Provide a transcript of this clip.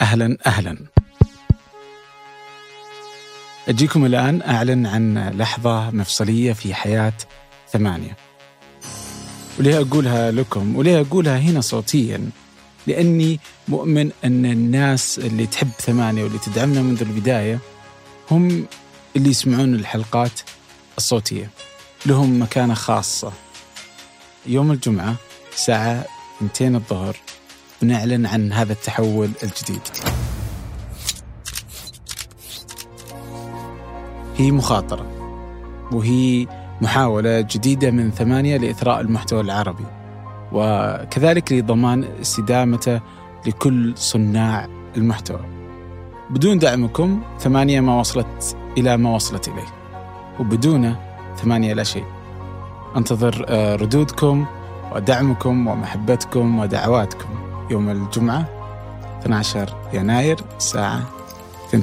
أهلا أهلا. أجيكم الآن أعلن عن لحظة مفصلية في حياة ثمانية. وليه أقولها لكم؟ وليه أقولها هنا صوتيا؟ لأني مؤمن أن الناس اللي تحب ثمانية واللي تدعمنا منذ البداية هم اللي يسمعون الحلقات الصوتية. لهم مكانة خاصة. يوم الجمعة الساعة 2 الظهر بنعلن عن هذا التحول الجديد. هي مخاطرة وهي محاولة جديدة من ثمانية لإثراء المحتوى العربي وكذلك لضمان استدامته لكل صناع المحتوى. بدون دعمكم ثمانية ما وصلت إلى ما وصلت إليه وبدونه ثمانية لا شيء. أنتظر آه، ردودكم ودعمكم ومحبتكم ودعواتكم. يوم الجمعة 12 يناير الساعة 2